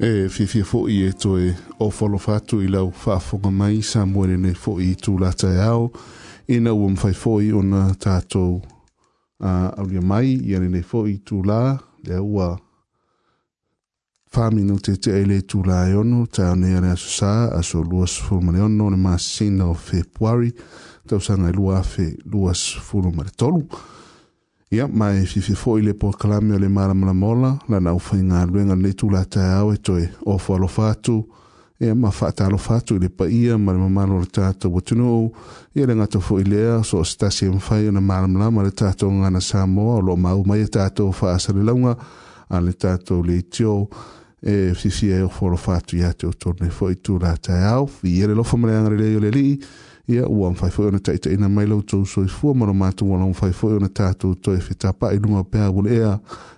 e fifia fo'i e toe ofolofa atu i lau fa'afoga mai sa muele nei fo'i i tulata e ao ina ua mafai fo'i ona tatou uh, aulia mai i alenei fo'i i tulā lea ua faminu teitei le tulā e ono taonea le aso sa aso luasfulu ma ono o le masina o februari tausaga e lua afe luasfulu ma le tolu Ia ma si se foi le pokalame o le malamola lana ufa i ngā luenga e toe o whalo fatu e ma whaatalo fatu i le paia ma le mamalo le tātou o tuno e so o stasi e na ngana Samoa o lo mau mai e tātou whaasa a le tātou le e fisi e o fo i tūlata au i lofa maleanga le le ia ua mawhai fwoi ona taita ina mai lau tau soi fua mara mātu wala mawhai fwoi ona tātou toi whita pa i nunga pēr wun ea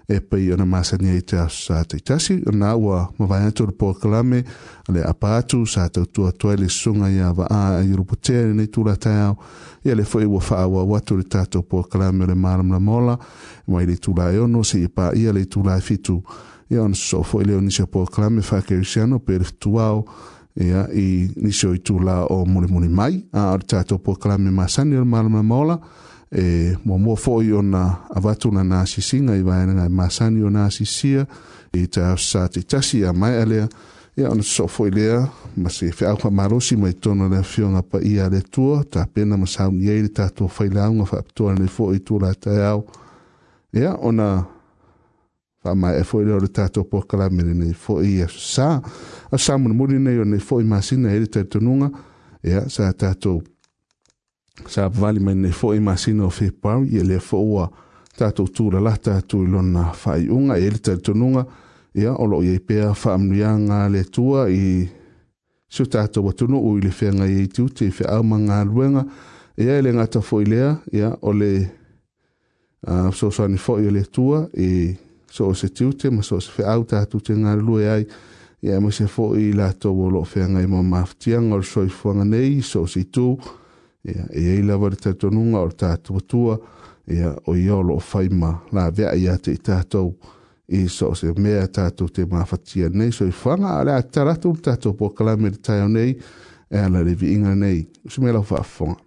e pei ona māsani ei te asu sā te itasi o nā ua mawhai atu rupo a kalame ale apa atu sā tau tua toi le sunga ia wa a a yurupo tēre nei tūra tai au ia le fwoi ua wha awa watu le tātou po a kalame le maram la mola mai le tūra e ono se ipa ia le tūra e fitu ia ona so fwoi leo nisia po a kalame whakerisiano pere tuau ia i nisi o itula o mulimuli mai a o le tatou pokalame masani o le malamalamaola e muamua foʻi ona avatunana asisiga i vaenaga e masani ona asisia i taosā titasi a mae a lea ia ona sosoo foʻi lea ma se feʻauka malosi mai tonu le afioga paia le atua tapena ma sauni ai le tatou failauga faapitoa lenei foʻi itula e ia ona fa mai foʻi e foi o le kala pokalame ne e foi ia e sa a sa mulimuli nei o nei foʻi masina e le nunga ia sa tato sa avavali mai nei foʻi masina o fepau ia lea foʻi ua tatou la tato i lona faaiʻuga e le nunga ia o loo iai pea faamuliaga le tua i so tatou atunuu u le feaga iai tiute i a manga ia e le ngata foi lea ya o le so so ni foi le tua i e, so se tiute ma so se auta tatu te ngā lue ai ia ma se fo i la tō wolo fea ngai mō maftia ngor soi fuanga nei so se tu ia e ei lawa re tatonunga or tatu watua ia o i olo o faima la vea i ate i tatou i so se mea tatu te mafatia nei so i fuanga a le ataratu tatu po kalame re tayo nei e ala le vi inga nei usi me lau fa'afonga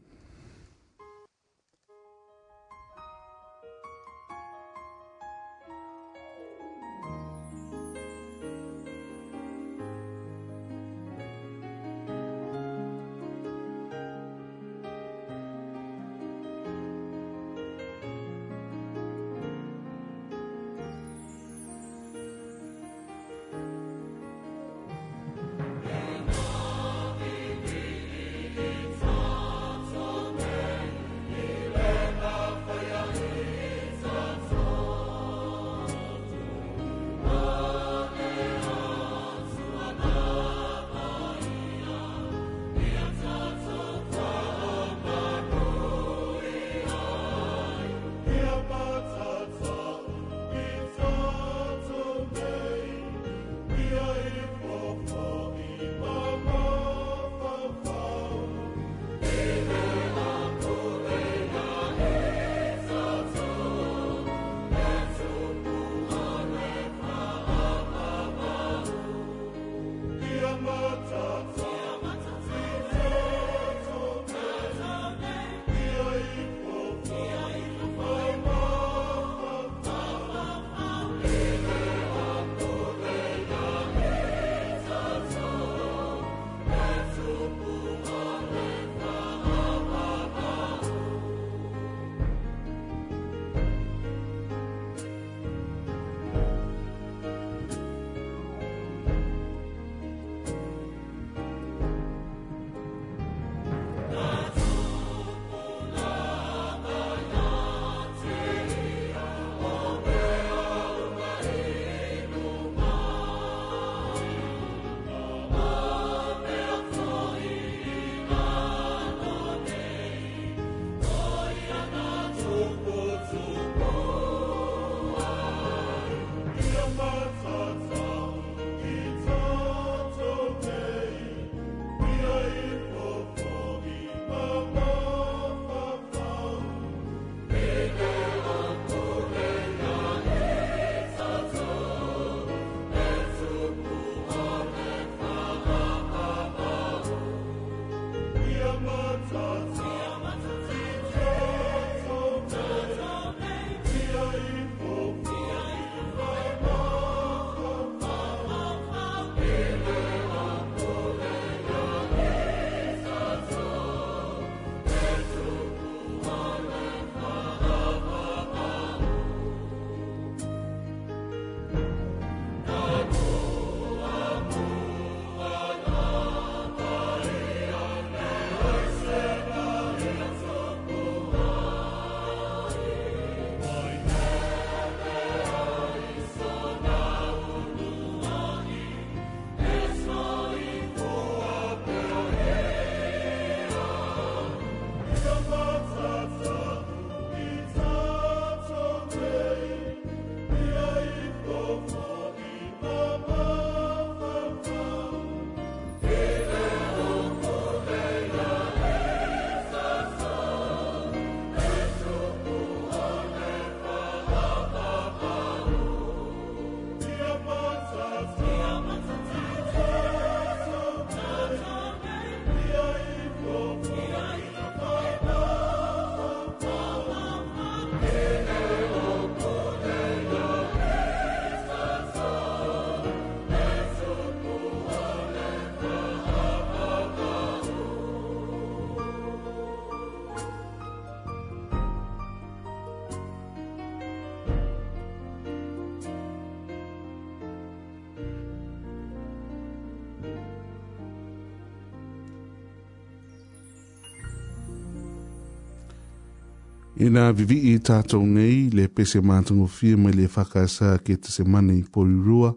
ina vivi i tātou nei le pese mātungo fia mai le whakasa ke te semane i pori rua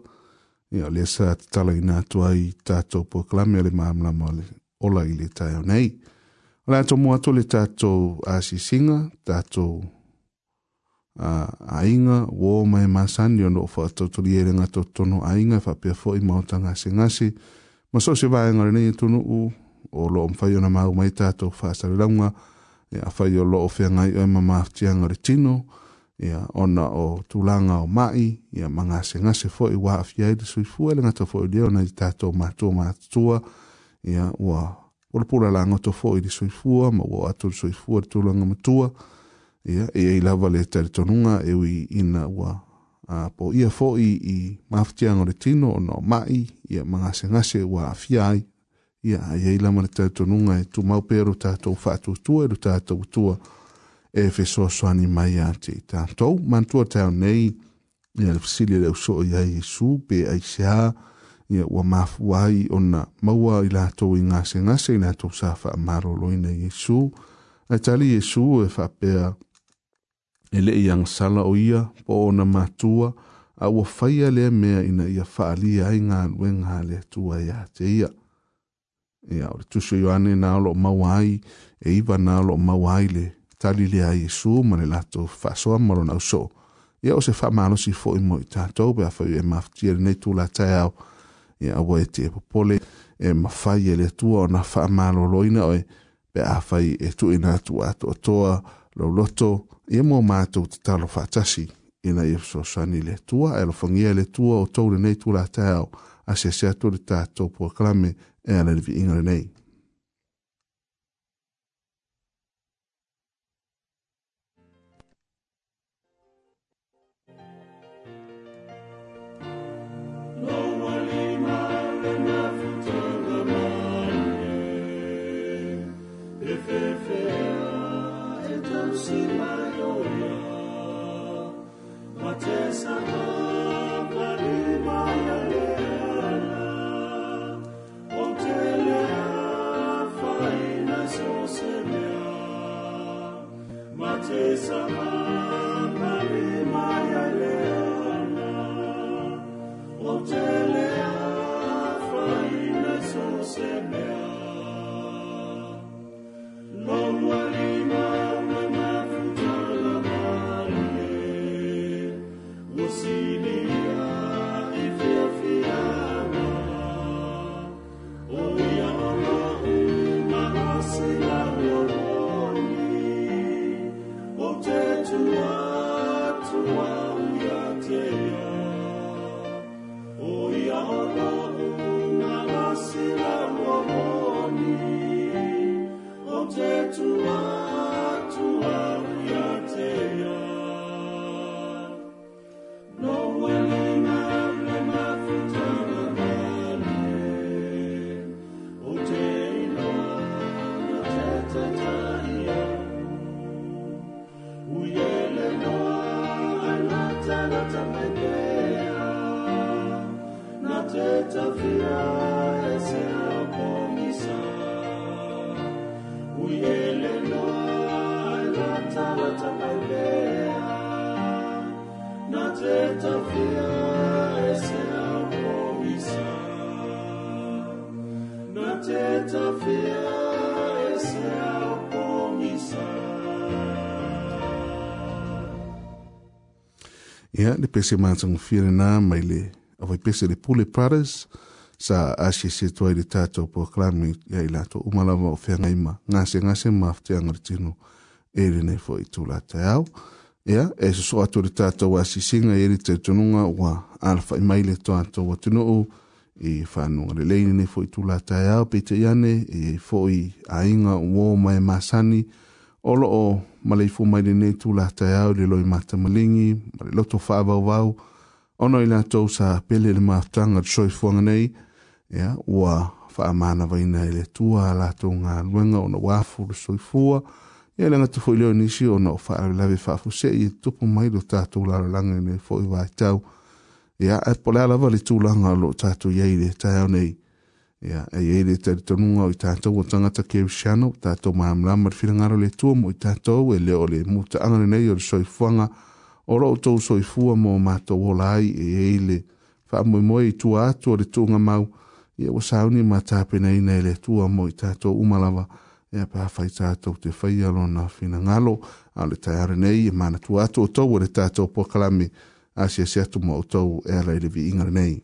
ia le sa te tala i nātua i tātou po klame le maamla le ola i le tai o nei o lato mua to le tātou asi singa tātou uh, ainga wō mai masani o nofa tātou li erenga tono ainga whapea fo i mauta ngasi ngasi maso se vāenga rene i e tunu u o lo mfai o na mau mai tātou whasarirangua tātou e a fai o loo fia ngai o e mama tianga re tino, e a ona o tulanga o mai, e a manga se ngase fo i wa a fia i te sui fua, le ngata fo i leo na i tato mātua mātua, e a ua polapura la ngoto fo i te sui fua, ma ua atu sui fua te tulanga mātua, e a e i lava le tari tonunga e ui ina ua a po ia fo i i mafutianga re tino ona o mai, e a manga se ngase wa a fia ia ai ai lama le tautonunga e tu maupero tātou whaatutua e tātou tua e fesoasoani mai a te tātou. Mantua tau nei, ia le fasili le uso i ai pe ai seha, ia ua mafuai ona maua i lātou i ngase ngase i lātou sa wha maro loina Jesu. Ai tali Jesu e whapea e le iang sala o ia po ona matua, a ua whaia le mea ina ia whaalia ai ngā luenga le tua ia te ia. ia o le tuso ioane na o loo maua ai e iva na o loo maua ai le tali lea iesu ma le latou faasoa ma lona ausoo ia o se faamalosi foʻi mo i tatou pe afai e mafatia lenei tulatae ao ia aua e te popole e mafai e le atua ona faamalōlōina oe pe afai e tuuina atu atoatoa lou loto ia mo matou tatalo faatasi ina ia fesoasoani i le atua e alofagia i le atua o tou lenei tulatae ao asiasia atu le tatou puakalame är det vi, ingen aning. ia le pese matagafilenā mai le avaipese le pule paris sa asie se toai le tatou proklami ia i latou uma lava o feagai ma gasegase ma fateaga le tino e lenei foi tulataau ia e soso atu le tatou asisiga i le taitonuga ua alafai mai le toatou atunuu i faanuga lelei lenei foi tulataeao peitaiane i foi aiga uō mae masani olo o malei fu mai tu la tai au le loi mata malingi, ma le loto wha avau vau, ono i la tau sa pele le maatanga le soi fuanga nei, ya, ua wha amana vaina i le tua la tau ngā luenga ona wafu le soi fua, ya le ngatu fuileo nisi ona o wha alawe wha fu se i tupu mai do tatu la la langa i nei fo i vai tau, ya, e pole alawa le tūlanga lo tatu yei le tai au nei, ia e ei le talitonuga o i tatou o tagata kerisiano tatou malamalama le filagalo le tua mo i tatou e lea o le mutaaga lenei o le soifuaga o lo outou soifua mo matou ola ai e ei e, le faamoemoe i tua atu o le tuuga mau ia ua sauni i e le tua mo i tatou uma lava ia pafai tatou te faia lona finagalo a le taeare nei e manatua atu outou o le tatou puakalami asiasi atu mo outou e alai le viiga lenei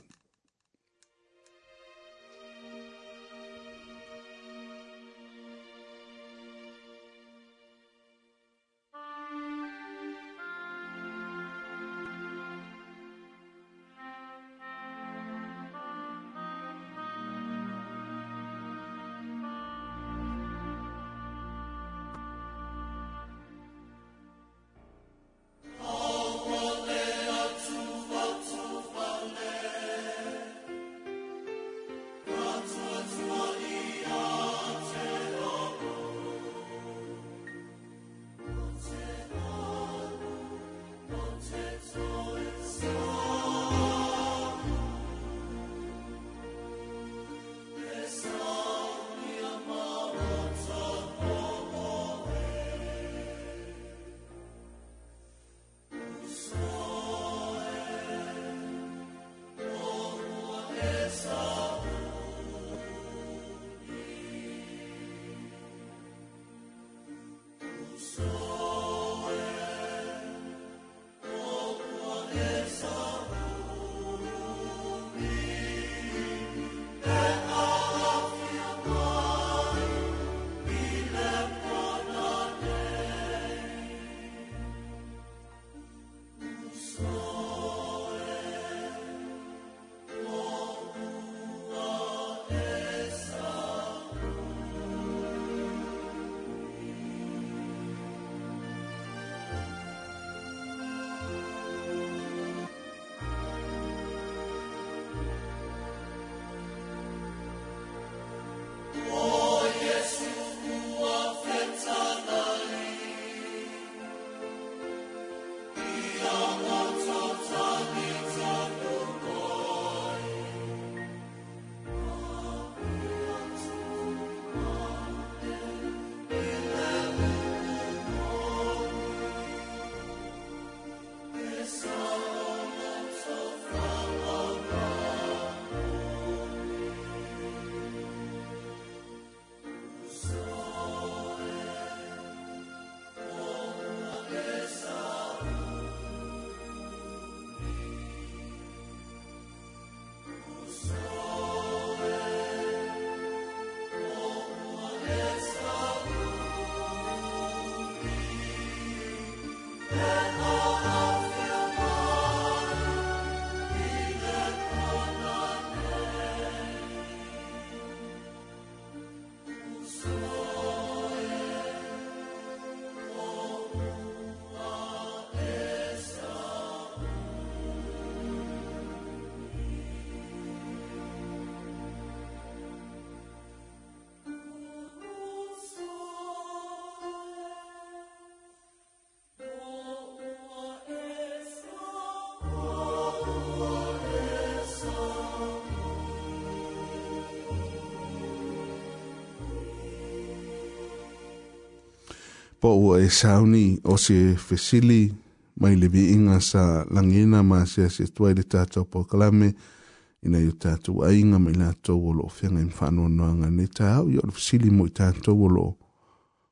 po ua e sauni o se fesili mai le viiga sa langina ma se atua i le tatou pokalame ina i o tatou aiga mai latou o loo feaga i faanoanoaga lenei taau ia o le fesili mo i tatou o loo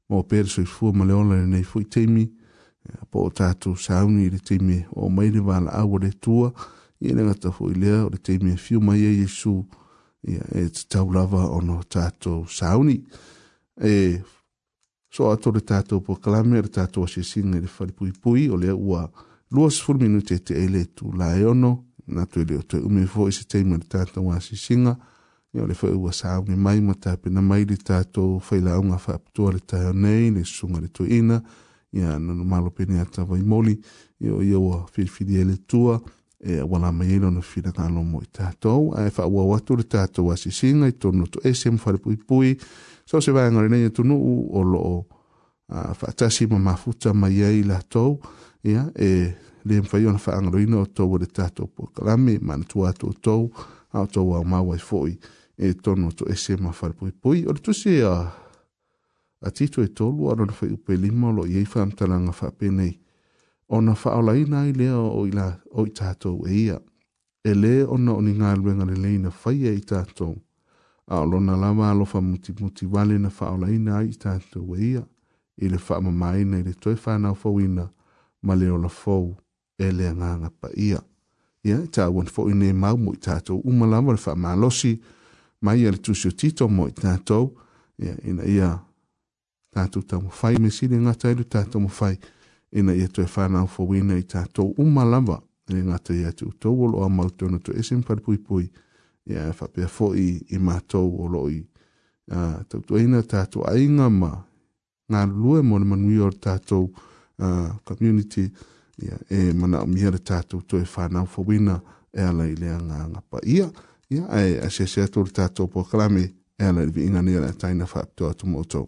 mo pe le soifua ma le ola lenei foʻi taimi e po o tatou sauni i le taimi o mai le valaau o le tua ia le gata foʻi lea o le taimi fiu e mai ai iesu ia e tatau lava ona tatou sauni e so ato le tatou po kalame le tatou asiasiga i le falipuipui o lea ua lua sefulu minute te ai le tulā e ono na tu ele otoe ume foʻi se taima le tatou asiasiga ia o le foʻi ua saauge mai ma tapena mai le tatou failaauga faapitua le taonei le susuga le toeina ia nanumalo pene ata vaimoli ia o ia ua filifilia le tua e ua la mai ai lona fifinagalo mo i tatou ae faauau atu le tatou asiasiga i tonu toe se mafalepuipui so se va ngare nei tu no o lo a fa tasi ma e ma futa ma ye ila to ya e le mfa yon fa ngare ino to wo de tato po kalami ma tu ato to ato wa ma wa foi e tono to ese ma fa pui pui o tu se a a tito e tolu a rona fai upe lima lo iei wha amtalanga wha penei. Ona wha ola ina i lea o i la o i tātou e ia. E le ona o ni ngā ruenga le leina whaia e i tātou a o lona lava muti mutimuti vale na faaolaina ai i tatou e ia i le faamamaina i le toe fanaofauina ma le olafou e le agaga paia ia i tauani foʻi ne mau mo i tatou uma lava le faamalosi ma ia le tusi tito mo i tatou ia ina ia tatou taumafai me sili gata i e le tatou mafai ina ia toe fanaofauina i tatou uma lava le gata ia te outou o loo amautona to ese ma palepuipui ia fa pe fo i i ma o lo i a to to ina ta to ai nga ma na lue mo le manu o ta community ia e mana o mia ta to e fa na fo wina e ala i le nga nga ia ia ai a se se to ta to po e ala i nga ni ta ina fa to to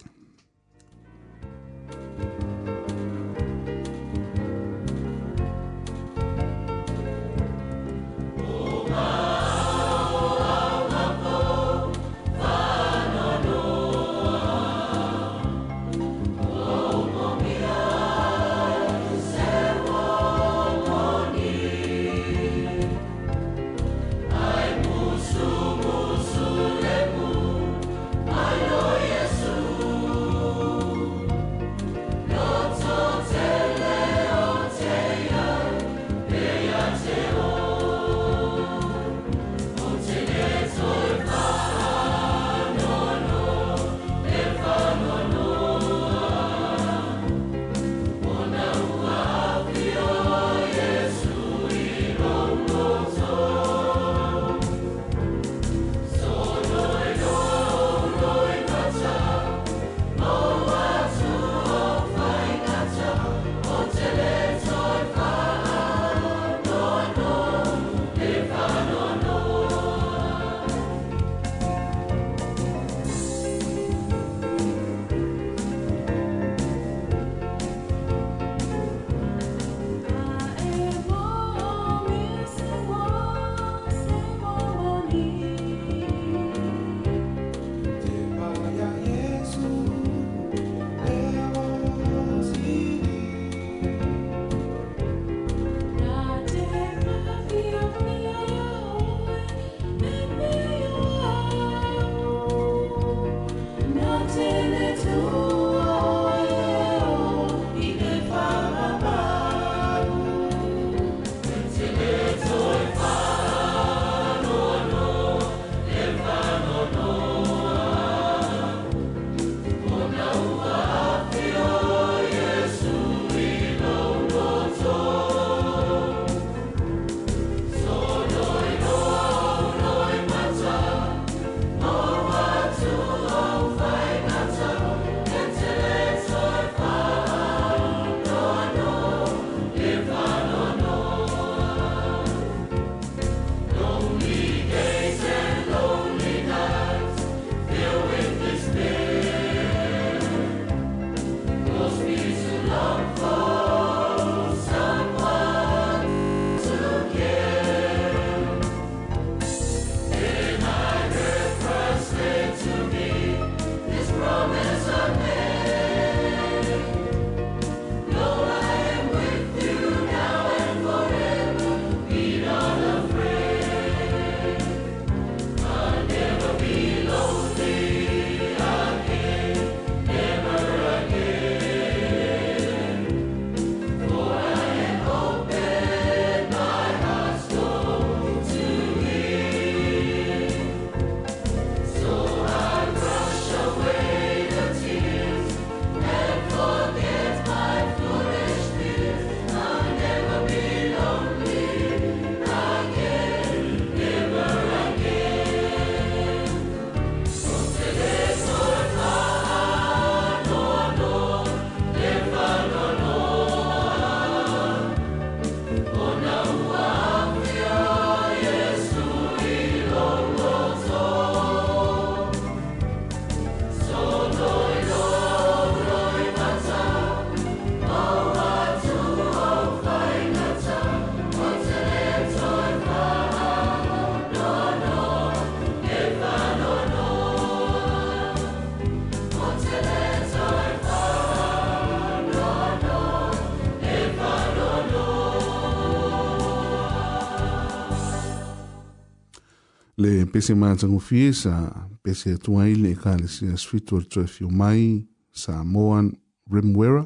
pese matango fie sa pese atua ile e kāle si asfitu ar tue fio mai sa moan rimwera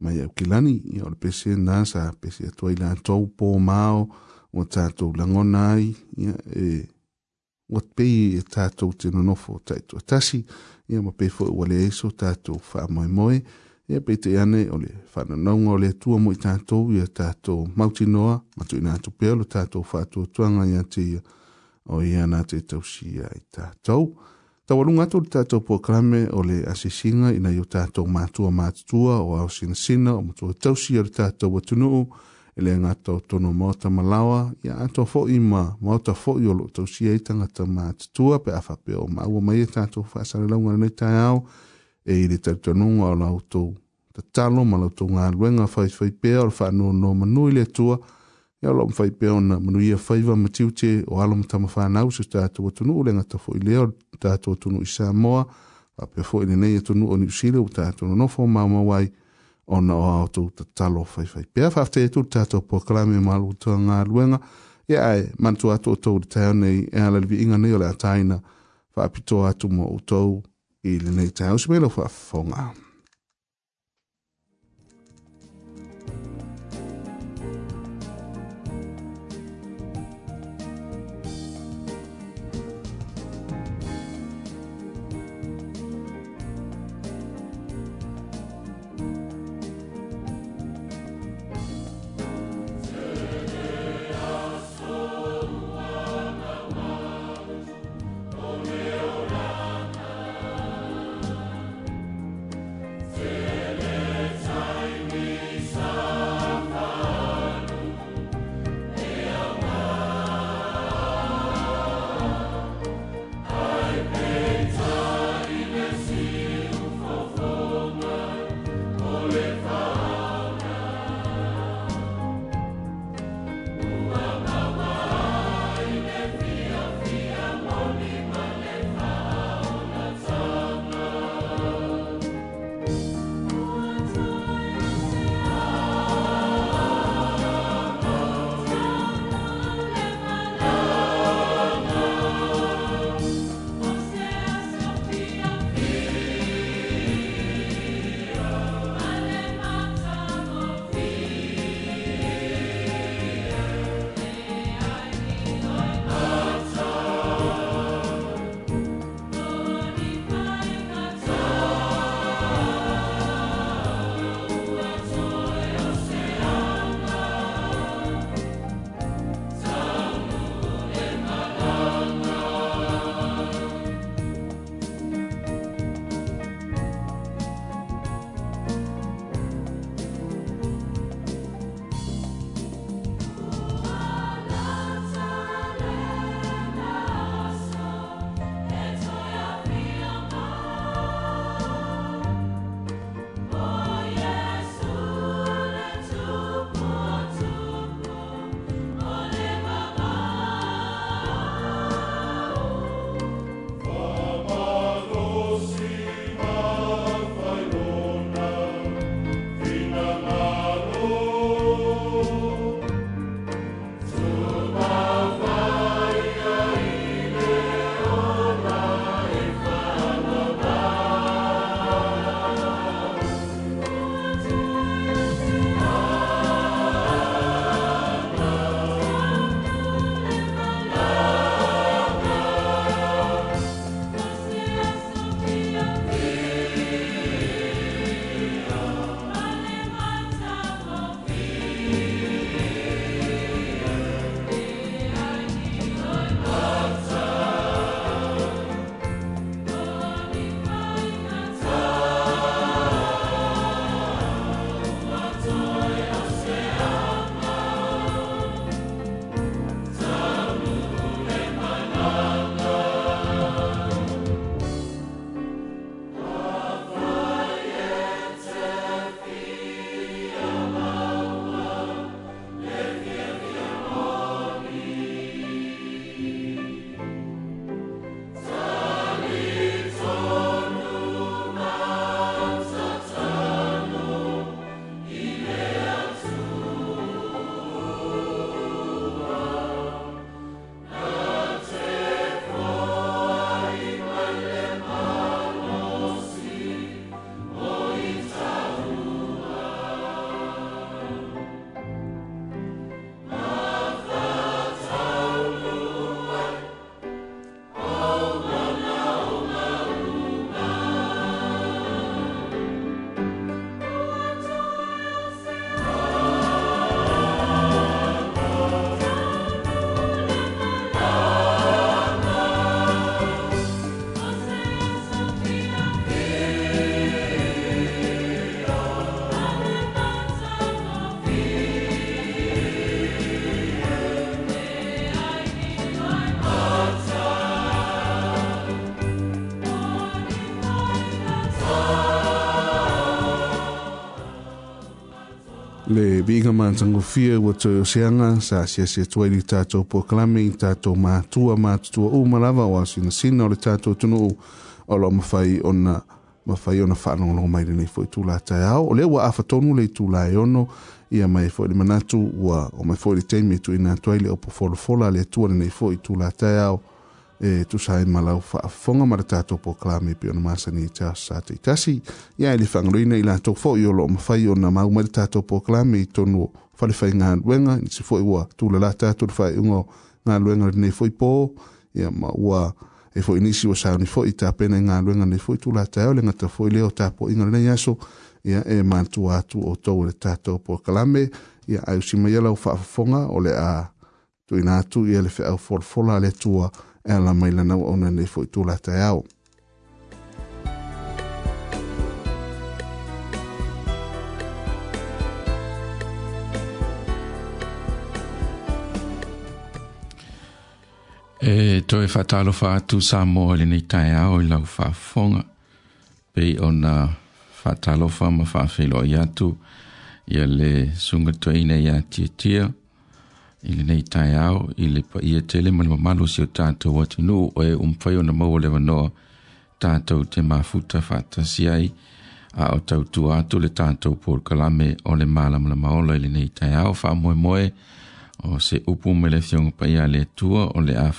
mai au kilani i ole pese na sa pese atua ile atou po mao o tātou langona ai ia e wat pei e tātou te nonofo taitu atasi ia ma pei fwoi wale eiso tātou wha moe moe ia pei te ane ole whananaunga ole atua mo i tātou ia tātou mauti noa matu ina atu pealo tātou wha atua tuanga ia te ia o ia nā te tausia i tātou. Tau alunga atu le tātou poklame o le asisinga ina i o tātou mātua mātua o au sinasina o mātua tausia le tātou watunuu e le ngātou tono mauta malawa i a ato fo i ma mauta fo i o lo tausia i tangata mātua pe afa pe o maua mai e tātou whaasare launga nei tai au e i le tātanunga o lautou tatalo ma lautou ngā luenga whaifai pe o le whanua no manui le tua o ia lo mfai pe ona manu ia fai va matiu te o alo mta ma fana usu ta to tunu le nga leo ta to tunu isa moa a pe foi nei to nu oni usile ta to no fo ma ma wai ona o auto ta talo fai fai pe fa te tu ta to proclame malu to nga luenga ia ai man tu ato to ta nei e ala vi inga nei o la taina fa pito atu mo to i le nei ta usile fa fonga. le viiga matagofia ua toeoseaga sa siasia tuai li tatou puakalame i tatou matua matutua uma lava o asinasina o le tatou tunuu o loo mafai ona mafai ona faalogologo mai lenei foi tulataeao o lea ua afatonu le itulaeono ia mai foi le manatu ua o mai foi le taimi e tuuina atu ai le opofolafola a le atua lenei foi tulataeao e tusai malau faafofoga ma le tatou pokalame pe ona masani tas sa teitasi ia e le faagaloina i latou foʻi o loo mafai ona mau mai le tatou pokalame i tonu o nisi foʻi ua tulala tatou le faaiʻuga o galuega lenei foʻi pō ia ma ua e foʻi nisi ua saoni foʻi tapena i galuega lenei foʻi tulatae o le gata foʻi lea o tapoʻiga lenei aso ia e manatua atu outou le tatou pokalame ia aiusima ia lau faafofoga o le a tuina atu ia le feʻau folafola a le atua e ala mai lanau ona nei fo tulata la ao E toi whatalofa fatalo sa tu le nei tae au i lau fonga pe ona fatalo fa ma whawhilo i atu. Ia le sunga toina i tia tia. Il lenei taeao i le paia tele ma le mamalu si o tatou atunuu o e umafai ona maua le manoa tatou te mafuta si ai a o tautua atu le tatou kalame, o le malamalamaola i fa mo mo o se upu me le pa ia le atua o le a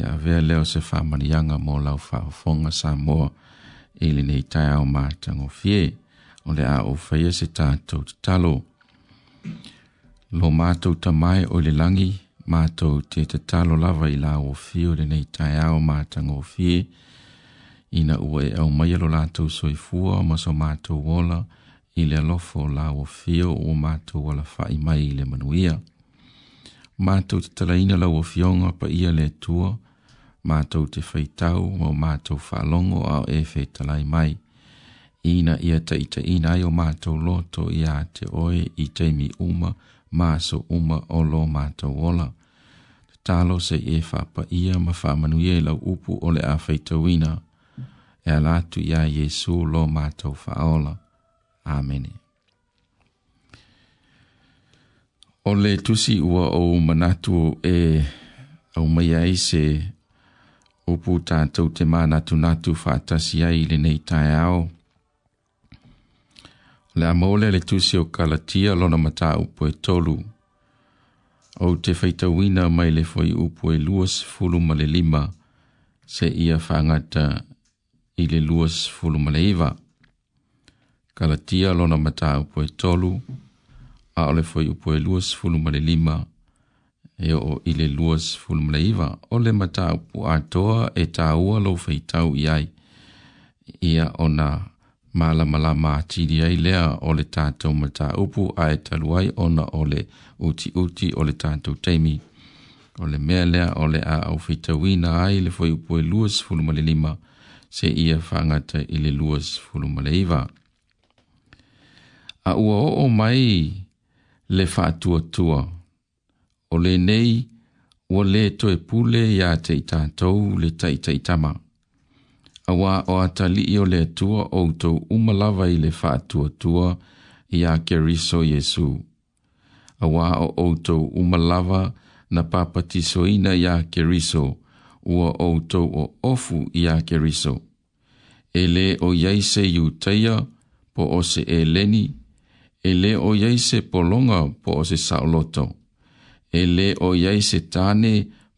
ia o se faamaniaga mo lau faafofoga samoa i lenei taeao matagofie o le a oufaia se tatou lo mātou ta mai o le langi, mātou te te talo lava i la o fi o le tai ao mātango o fi, ina ua e au mai alo lātou soi fua o maso mātou wola, i le alofo la o fi o mātou wala i mai i le manuia. Mātou te talaina la o fionga pa ia le tua, mātou te feitau o mātou whalongo a e feitalai mai. Ina ia ta ita ina ai o mātou loto ia te oe i teimi uma, maso uma o lo mata wola. Talo se e fapa ia ma whamanu ia lau upu o le awhaitawina. E alatu ia Yesu lo mata faola. Amen. O le tusi ua o manatu e au mai ai se upu tātou te mānatu natu whātasi ai le nei tai au le a mole le tusi o kalatia lona mata upo e tolu. O te feita wina mai le foi upo e luas fulu male lima, se ia whangata i le luas fulu male iwa. Kalatia lona mata upo e tolu, a ole foi upo e luas fulu male lima, e o i le luas fulu male iwa. O le mata upo a toa e tāua lo feitau iai, ia ona mala mala ma tiri ai lea o le tātou ma tā upu a e taluai ona o le uti uti o le tātou teimi. O le mea lea o le a au fitawina ai le foi upu e luas fulumale lima se ia whangata i le luas fulumale iwa. A ua o o mai le whātua tua. O le nei ua le toe pule ia te i tātou le taitaitama. Ta a wā o atali i o le tua o tō umalawa i le whātua tua i a keriso Jesu. A wā o o tō umalawa na papatiso ina i a keriso ua o tō o ofu i a keriso. E le o yeise i utaia po o se e leni, e le o yeise polonga po o se saoloto, e le o yeise tane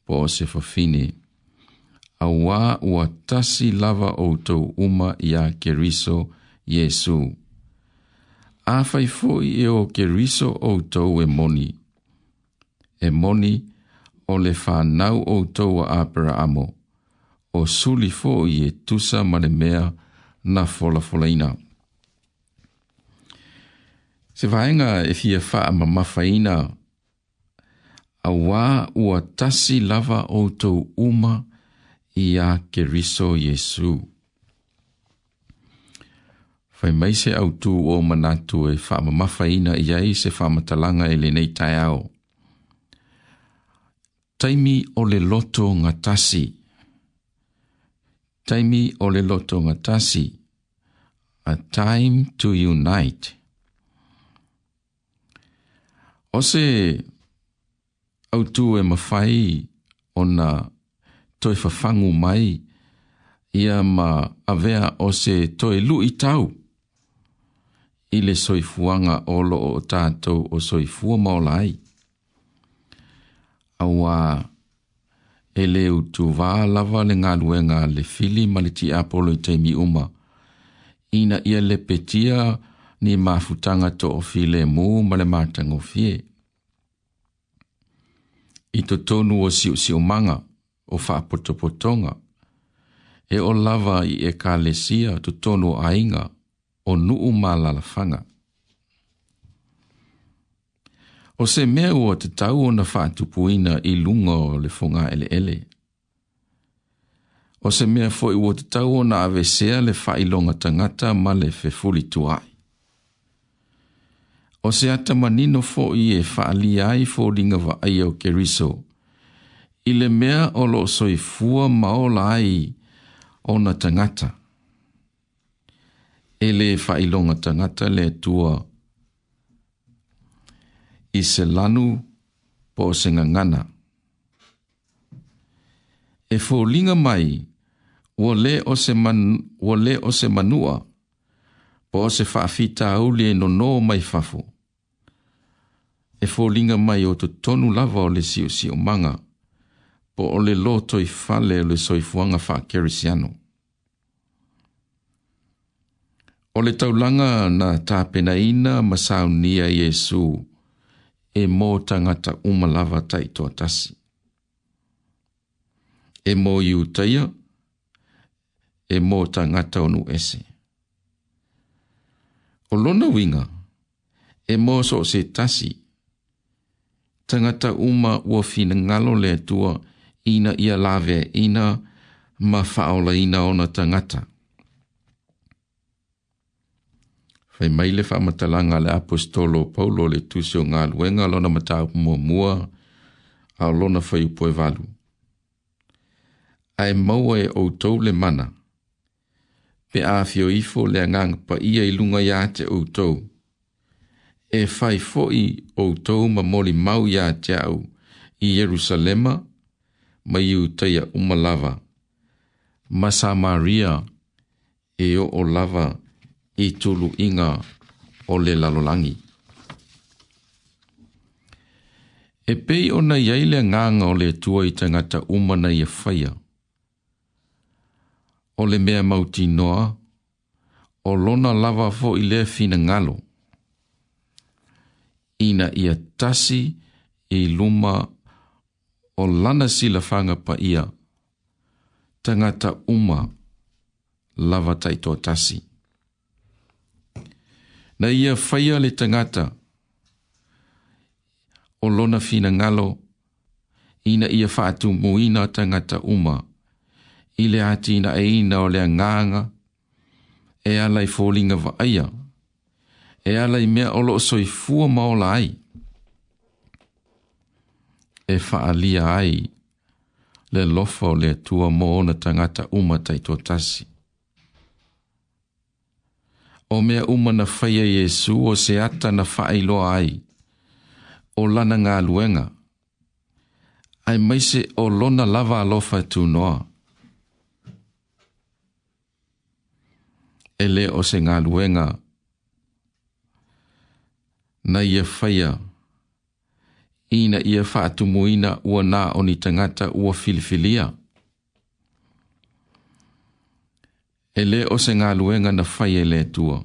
po o se fafine. fafine a wā ua tasi lava o tō uma i a keriso Yesu. A whaifoi e o keriso o tō e moni. E moni o le whanau o tō a apara amo. O suli fōi e tusa manemea na fola fola ina. Se vaenga e fia wha ma mawhaina. A wā ua tasi lava o tō uma i ia ke riso Yesu. Fai mai se au tu o manatu e whaama mawhaina i ai se whaama talanga e lenei tai au. Taimi o le loto ngatasi. Taimi o le loto ngatasi. A time to unite. Ose se au tū e mawhai o na toi fafangu mai ia ma avea o se toi lu i tau. I le soifuanga olo o tātou o soifua maolai. Awa e le utu vā lava le ngā luenga le fili ma le ti apolo i teimi uma. Ina ia le petia ni mafutanga to o file mō ma le mātango fie. I to tonu o si o manga o whaapotopotonga. E o lava i e ka lesia tu tono ainga o nuu mālalafanga. O se mea ua te tau o na whaatupuina i lunga o le whonga ele ele. O se mea fo i ua te tau o na avesea le whailonga tangata ma le whefuli tuai. O se ata manino fo i e whaali ai fo ringa wa aia o keriso i le mea o lo soifua mao lai o na tangata. E le whailonga tangata le tua i se lanu po se ngangana. E fōlinga mai o le o se, man, le o se manua po se whaafita au le no no mai fafo. E fōlinga mai o tu tonu lava o le si o manga o o o le loto i fale o le soifuanga wha kerisiano. O le taulanga na tāpena ina masau nia Yesu e mō tangata umalava taitoa tasi. E mō iutaia, e mō tangata onu ese. O lona winga, e mō so se tasi, tangata uma ua fina ngalo le tua e ina ia lave ina ma faola ina ona tangata. Fai mai le whamatalanga le apostolo paulo le tusi o ngā luenga lona matau mua mua a lona fai upoe valu. Ai maua e outou le mana, pe a fio ifo le angang pa ia i lunga ia te outou, e fai foi outou ma moli mau ia te au i Jerusalema, ma iu taia uma lava. Masa Maria e o o lava i tulu inga o le lalolangi. E pei o na iaile nganga o le tua i tangata uma na ia whaia. O le mea mauti noa, o lona lava fo i le fina ngalo. Ina ia tasi i luma o lana sila fanga pa ia, tangata uma lava tai toa tasi. Na ia faya le tangata, o lona fina ngalo, ina ia fatu muina tangata uma, ile ati ina e ina o lea nganga, e alai fōlinga wa aia, e alai mea olo soi fua maola aia, e faalia ai le lofa o le atua mo ona tagata uma taitoatasi o mea uma na faia iesu o se ata na faailoa ai o lana galuega ae maise o lona lava alofa e tunoa e lē o se galuega na ia e faia ina ia faatumuina ua na o ni tangata ua filifilia. E le o se ngā luenga na fai e le tua.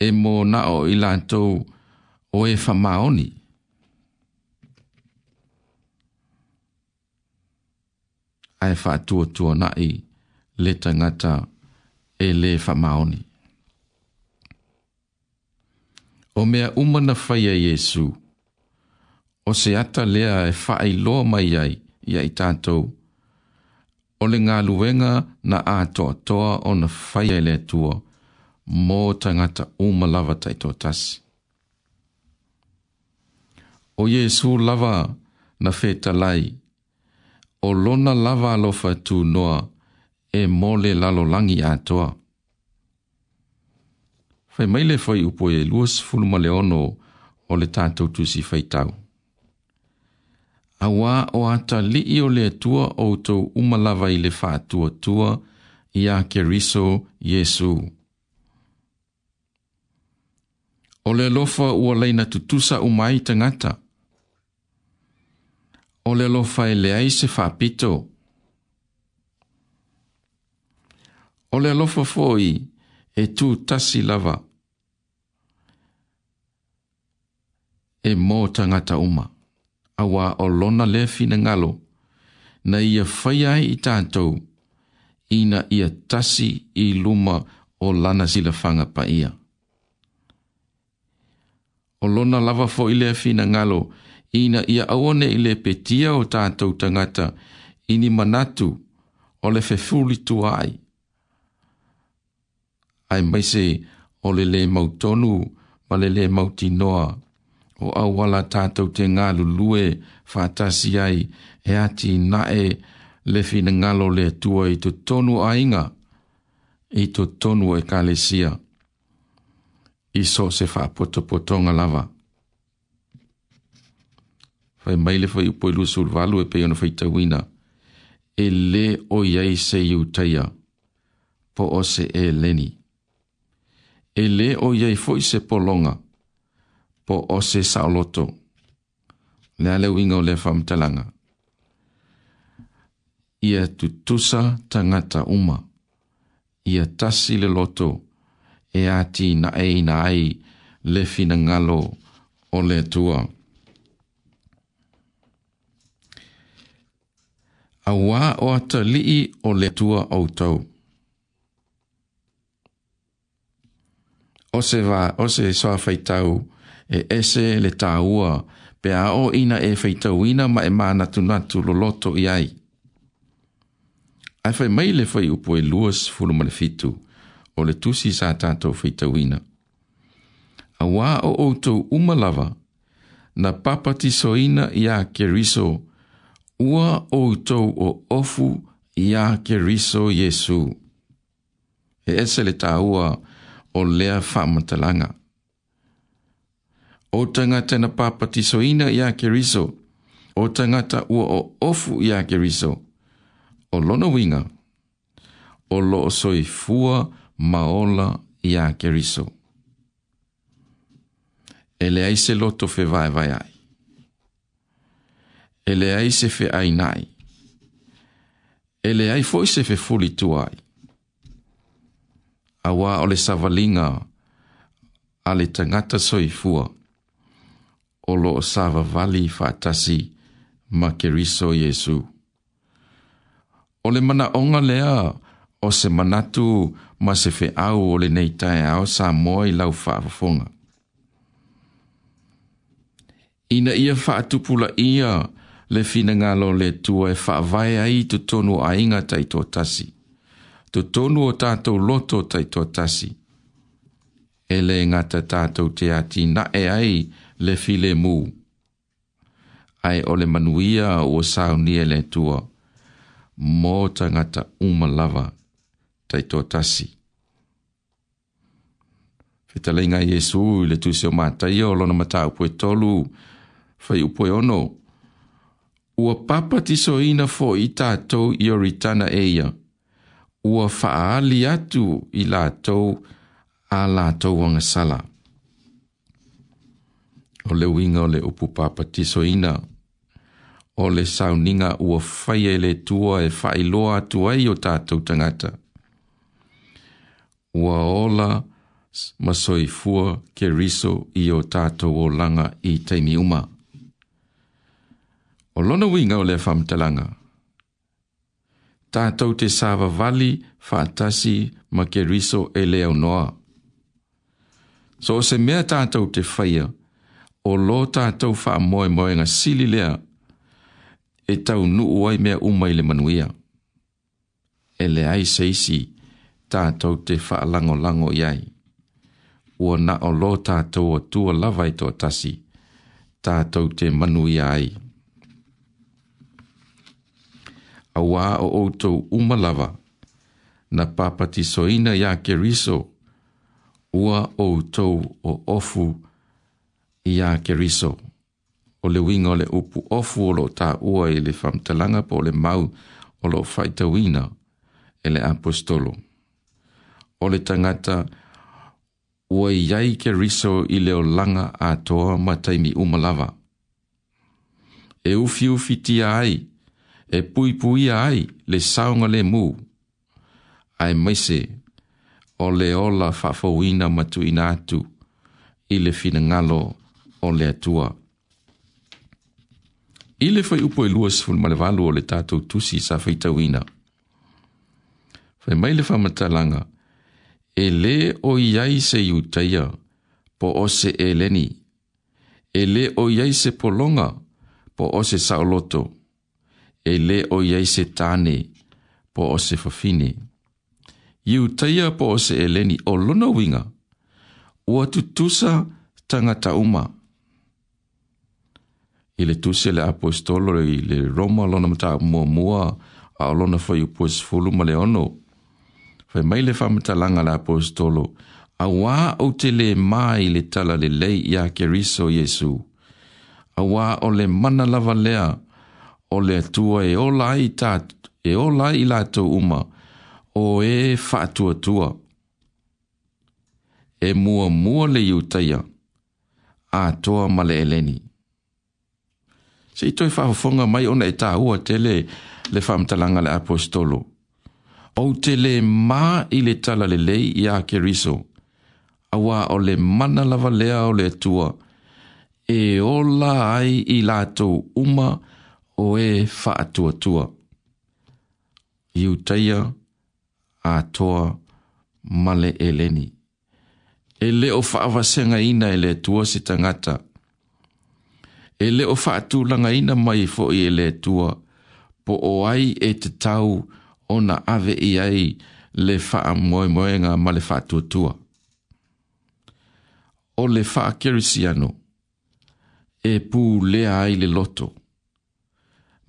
E mō na o i lātou o e whamaoni. Ai whātua tua na i le tangata e le whamaoni. O mea umana whaia e Jesu. Jesu o se ata lea e whae lo mai ai i ai tātou. O le ngā luenga na a toa toa o na whae ai lea tua, mō tangata umalawa tai tō tasi. O Jesu lava na feta lai, o lona lava alofa tū noa e mole lalo langi a toa. Fai maile fai upo e luas fulma leono o le tātou tūsi fai tau awa o ata li i o le tua o tō umalawa i le whātua tua i a keriso Jesu. O le lofa ua leina tutusa umai tangata. O le lofa e leai se whāpito. O le lofa fōi e tū tasi lava. E mō tangata umai awa o lona le fina ngalo, na ia whaiai i tātou, ina ia tasi i luma o lana zila fanga pa ia. O lona lava fo i le fina ngalo, ina ia awane i le petia o tātou tangata, ini manatu o le fefuli tuai. Ai mai se o le le mautonu, ma le le mautinoa, noa, o awala tātou te ngā lulue whātasi ai e ati nae le fina ngalo le tua i tu tonu a inga i tu tonu e kalesia i so se wha poto poto nga lava. Whai maile whai upoi lusu valu e peona whai tawina e le o iei se iu teia po o se e leni. E le o iei fwoi se polonga po po ose sa saoloto. Lea leu ingo le talanga. Ia tu tusa tangata uma. Ia tasi le loto. E ati na e na ai le fina ngalo o le tua. A wā o ata lii o le tua au tau. O se va, o se soa faitau. O e ese le tāua, pe a o ina e whaitauina ma e mana tunatu lo loto i ai. Ai whai mai le whai upo e luas fulu le fitu, o le tusi sa tātou whaitauina. A wā o outou umalava, na papati soina i a keriso, ua outou o ofu i a keriso Jesu. E ese le tāua o lea whamantalanga. langa o tangata na papatisoina ia ke riso, o tangata ua o ofu ia ke riso, o lono winga, o lo soi fua maola ia ke riso. Ele ai se loto fe vai vai ai. Ele ai se fe ai nai. Ele ai foi se fe fuli tu ai. Awa ole savalinga ale tangata soi fua o lo sava vali fatasi ma keriso Yesu. O le mana onga lea o se manatu ma se fe au o le neitai au sa moi lau fafafonga. Ina ia fa atupula ia le fina ngalo le tua e whaavai ai tu tonu a inga tai tō tasi. Tu tonu o tātou loto tai tō tasi. E le ngata tātou te ati na e ai, ai, le file mu. Ai o le manuia o sao nie le tua. Mō tangata uma lava tai tō tasi. Fita le inga Yesu le tu seo mātai o lona mata upoe tolu fai upoe ono. Ua papa tiso ina fo i tātou i o ritana eia. Ua faa atu i lātou a lātou wangasalaa o le winga o le upu papatisoina. O le sauninga ua faya e le tua e failoa tua i o tātou tangata. Ua ola masoi fua ke riso i o tātou o langa i teimi uma. O lona winga o le whamtalanga. Tātou te sāwa vali whātasi ma ke riso e leo noa. So se mea tātou te whaia, o lo tātou wha moe moe ngā sili lea e tau nu uai mea umai le manuia. E le ai seisi tātou te wha lango lango iai. Ua na o lo tātou o tua lavai tō tasi tātou te manuia ai. A wā o outou umalava na papati soina ia ke riso ua outou o ofu i a keriso. O le winga o le upu ofu o lo ta ua i le whamtalanga po le mau o lo whaita wina e le apostolo. O le tangata ua i ai keriso i le o langa a toa mataimi umalava. E ufi ufi tia ai, e pui pui ai le saunga le mu. Ai mese o le ola whafowina matu inatu i le fina ngalo o le atua. I le fai upo e luas ful malevalu o le tātou tusi sa fai tawina. Fai mai le fai matalanga, e le o iai se iutaia po o se e leni, e le o iai se polonga po o se saoloto, e le o iai se tane po o se fafine. Iutaia po o se e leni o luna winga, ua tutusa tangata umaa i le tusi le apostolo i le roma lona matamuamua a o lona faiupuasefulu ma le ono fai mai le faamatalaga le apostolo auā ou te lē mā i le tala lelei iā keriso iesu auā o le mana lava lea o le atua e ola ai, ta, e ola ai i latou uma o ē e faatuatua e muamua le iutaia atoa ma le eleni se ito itoe faafofoga mai ona e tāua te le le faamatalaga le apostolo O te le mā i le tala lelei iā keriso auā o le mana lava lea o le atua e ola ai i latou uma o e tua. faatuatua iutaia a ma male eleni e le e o faavasegaina e le atua sitangata e le o whaatū langa ina mai fo i e le tua, po o ai e te tau o na ave i ai le wha moe moe ngā ma le whaatū tua. O le wha kerisi anu, e pū lea ai le loto,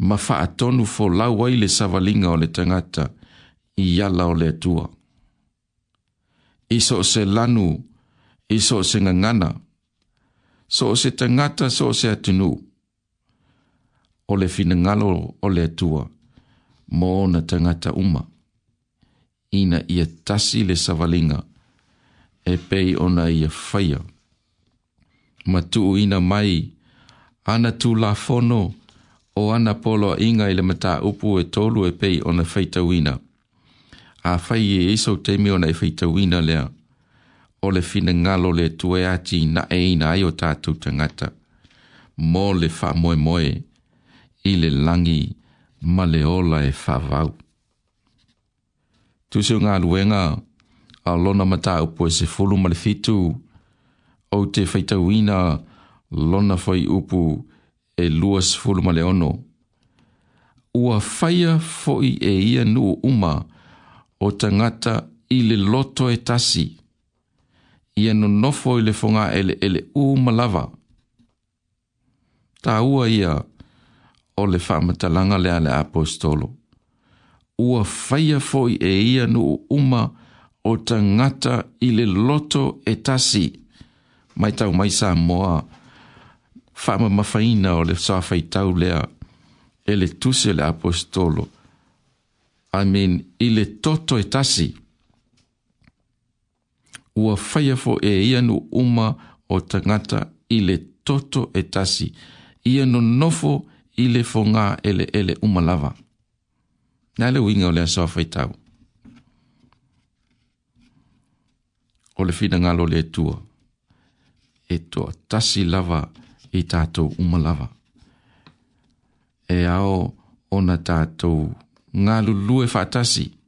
ma wha tonu fo lau ai le savalinga o le tangata i yala o le tua. Iso se lanu, iso se ngangana, so se tangata so se atinu. O le finangalo o le atua, mo na tangata uma. Ina ia tasi le savalinga, e pei ona ia faya. Matu ina mai, ana tu la fono, o ana polo inga ile mata upu e tolu e pei ona feita uina. A fai e iso teimi ona e feita uina lea o le fina ngalo le tue ati na e ina ai o tātou tangata. Mō le wha moe moe i le langi ma le ola e wha vau. Tūsio ngā luenga a lona mata upo e se fulu ma le fitu o te whaitawina lona whai upu e luas fulu ma le ono. Ua whaia fo'i e ia nu uma o tangata i le loto e tasi ia no nofo i le fonga ele ele u malava. Ta ua ia o le whamatalanga le ale apostolo. Ua whaia foi e ia no uma o tangata i le loto e tasi. Mai tau mai sa moa whama mawhaina o le sawhai tau lea ele le tuse le apostolo. I mean, ile toto e tasi ua faia fo e ia no uma o tangata i le toto e tasi, ia no nofo i le fo ngā ele ele uma lava. Nā le winga o le asawa fai tau. O le fina ngalo le tua, e to tasi lava i tātou uma lava. E ao ona tātou ngā lulu e fātasi. Ngā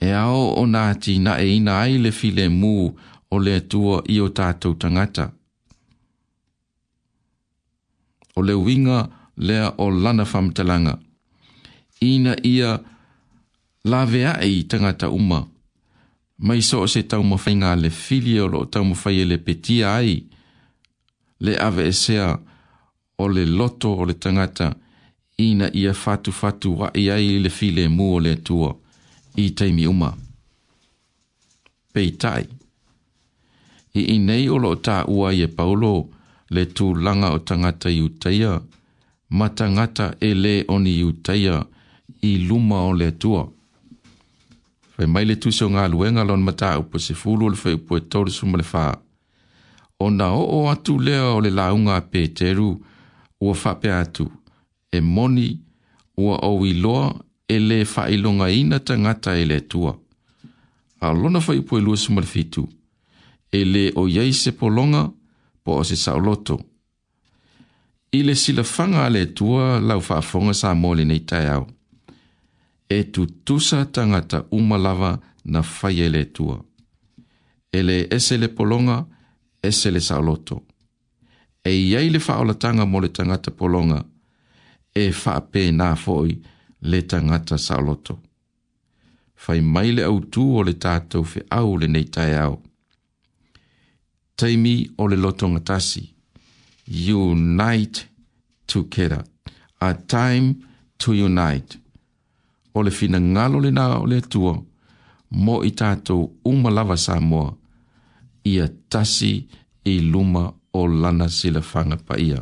e ao o nāti na e ina ai le file mū o le tua i o tātou tangata. O le winga lea o lana whamtalanga. Ina ia lavea e i tangata uma. Mai so se tau mawhai ngā le fili o lo tau mawhai e le petia ai. Le ave e sea o le loto o le tangata. Ina ia fatu fatu wa i e ai le file mū o le tua. Ina i teimi uma. Pei tai. I i nei olo ta ua i e paulo le tū langa o tangata i utaia, ma tangata e le oni i utaia i luma o le tua. Fai mai le tu seo ngā luenga lon mata upo se fulu le fai upo e tōre suma le fā. O na o o atu lea o le launga pē teru ua whape atu, e moni ua o i loa e le whailonga ina tangata e le tua. A lona fai pui lua sumarifitu, e le o iei se polonga po o se saoloto. I le sila fanga le tua lau whaafonga sa mole nei tai au. E tu tusa tangata umalawa na fai e le tua. E le ese le polonga, ese le saoloto. E iei le whaolatanga mole tangata polonga, e whaapena fo'i, le tangata sa loto. Fai mai le au tu o le tātou fe au le nei tai au. Taimi o le loto ngatasi. Unite together. A time to unite. O le fina ngalo le nao le atua. Mo i tātou umalava sa mua. Ia tasi i luma o lana sila fanga pa ia.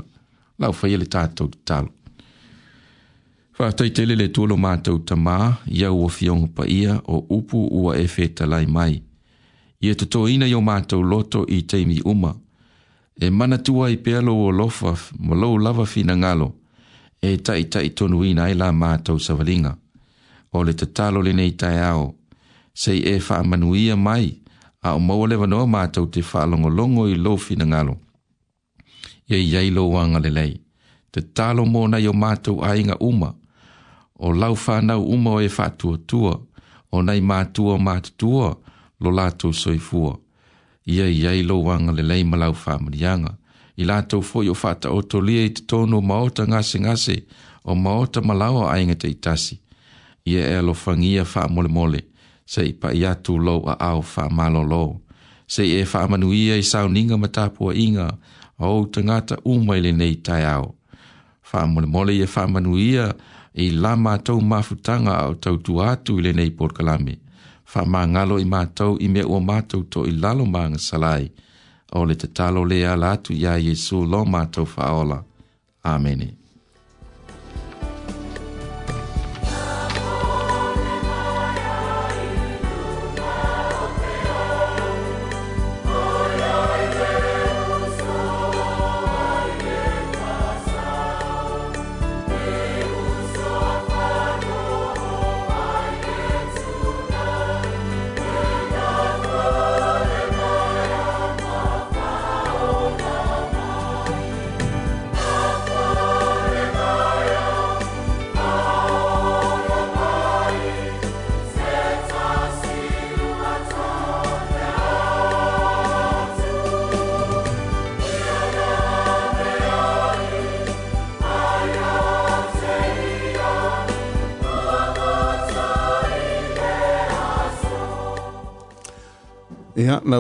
Lau fai e le tātou talo. Whātaitele le tuolo mātou tamā, ia o fiong pa ia o upu ua e whetalai mai. Ia tato ina yo mātou loto i teimi uma. E mana tua i pealo o lofa ma lau lava fina ngalo. E tai tai tonu ina e la mātou savalinga. O le tatalo le nei tai ao. Sei e wha manuia mai a o maua lewa noa mātou te wha longo longo i lo fina ngalo. Ia iei lo wanga le lei. Te talo mō na yo mātou ainga uma. Ia o lau whanau uma o e whātua tua, o nei mātua mātua lo lātou soifua. Ia i ei lo wanga le leima lau whāmanianga, i lātou fōi o whāta o tō lia i te tōno maota ngase ngase, o maota malawa ainga te itasi. Ia e lo whangia wha mole mole, se i pa i atu lau a au wha malo lo. Se e i e wha manu ia i sau ninga matapua inga, o tangata umaile nei tai au. Wha mole mole i e wha manu ia, e la mātou mafutanga au tau tu atu i lenei porkalame. Fa mā ngalo i mātou i mea o mātou to i lalo mā salai. O le te talo lea lātu ia Jesu lo mātou faola. Amene.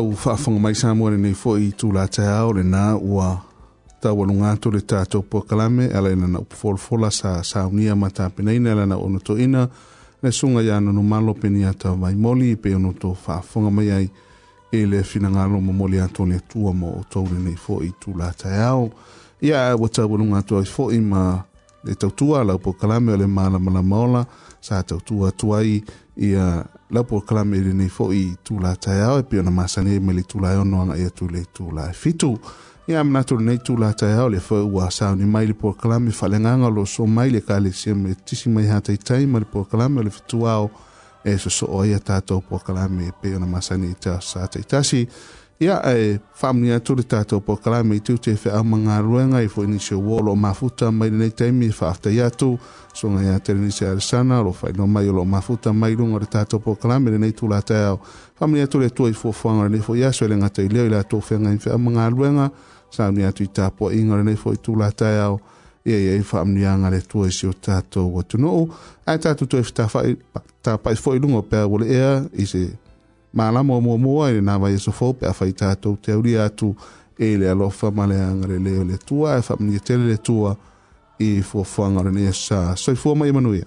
tau whaafanga mai sa nei fo i tū la te hao le nā ua tau alu ngātou le tātou pua kalame ala ina na upofolfola sa saunia ma ina ala na onoto ina le sunga ia nono malo peni ata vai moli pe onoto whaafanga mai ai e le fina ngalo mo moli ato le tua mo o tau le nei fo i tū la te hao ia ua tau alu ngātou ai fo ma le tautua la upo kalame ala maala mala maola sa tautua tuai ia lapo i e lenei foʻi tulatai ao e pe ona masani ma le tulae ono i ia tu le tulae fitu ia manatu lenei tulatai ao le foi ua sauni mai le puakalame faalegaga o loo so mai le kalesia ma tisi mai hataitai ma le puakalame e o le fituao e sosoo ai a tatou puakalame e pe ona masani i tasa taitasi ia e faamani atu le tatou pokalame i tute e feaumagaluega i foi nisi uolo mafuta mai lenei taimi e faafetai atu suga iā telenisi alesana lo failoa mai o loo mafuta mai luga o le tatou pokalame lenei tulataao faamani atu le atua i fuafuaga lenei foi aso e le gata i lea i latou feaga i feaumagaluega sauni atu i tapuaʻiga lenei foi tulataao ia iai faamaniaga le atua isi o tatou atunuu ae tatou toe fetafaʻi tapaʻi foʻi luga o pea ua leea i se malama o muamua i lenā vaiasofou pe afai tatou te aulia atu e le alofa ma le agalelē o le atua e, e tele le atua i e fuafuaga o lenei asā soifua mai e manuia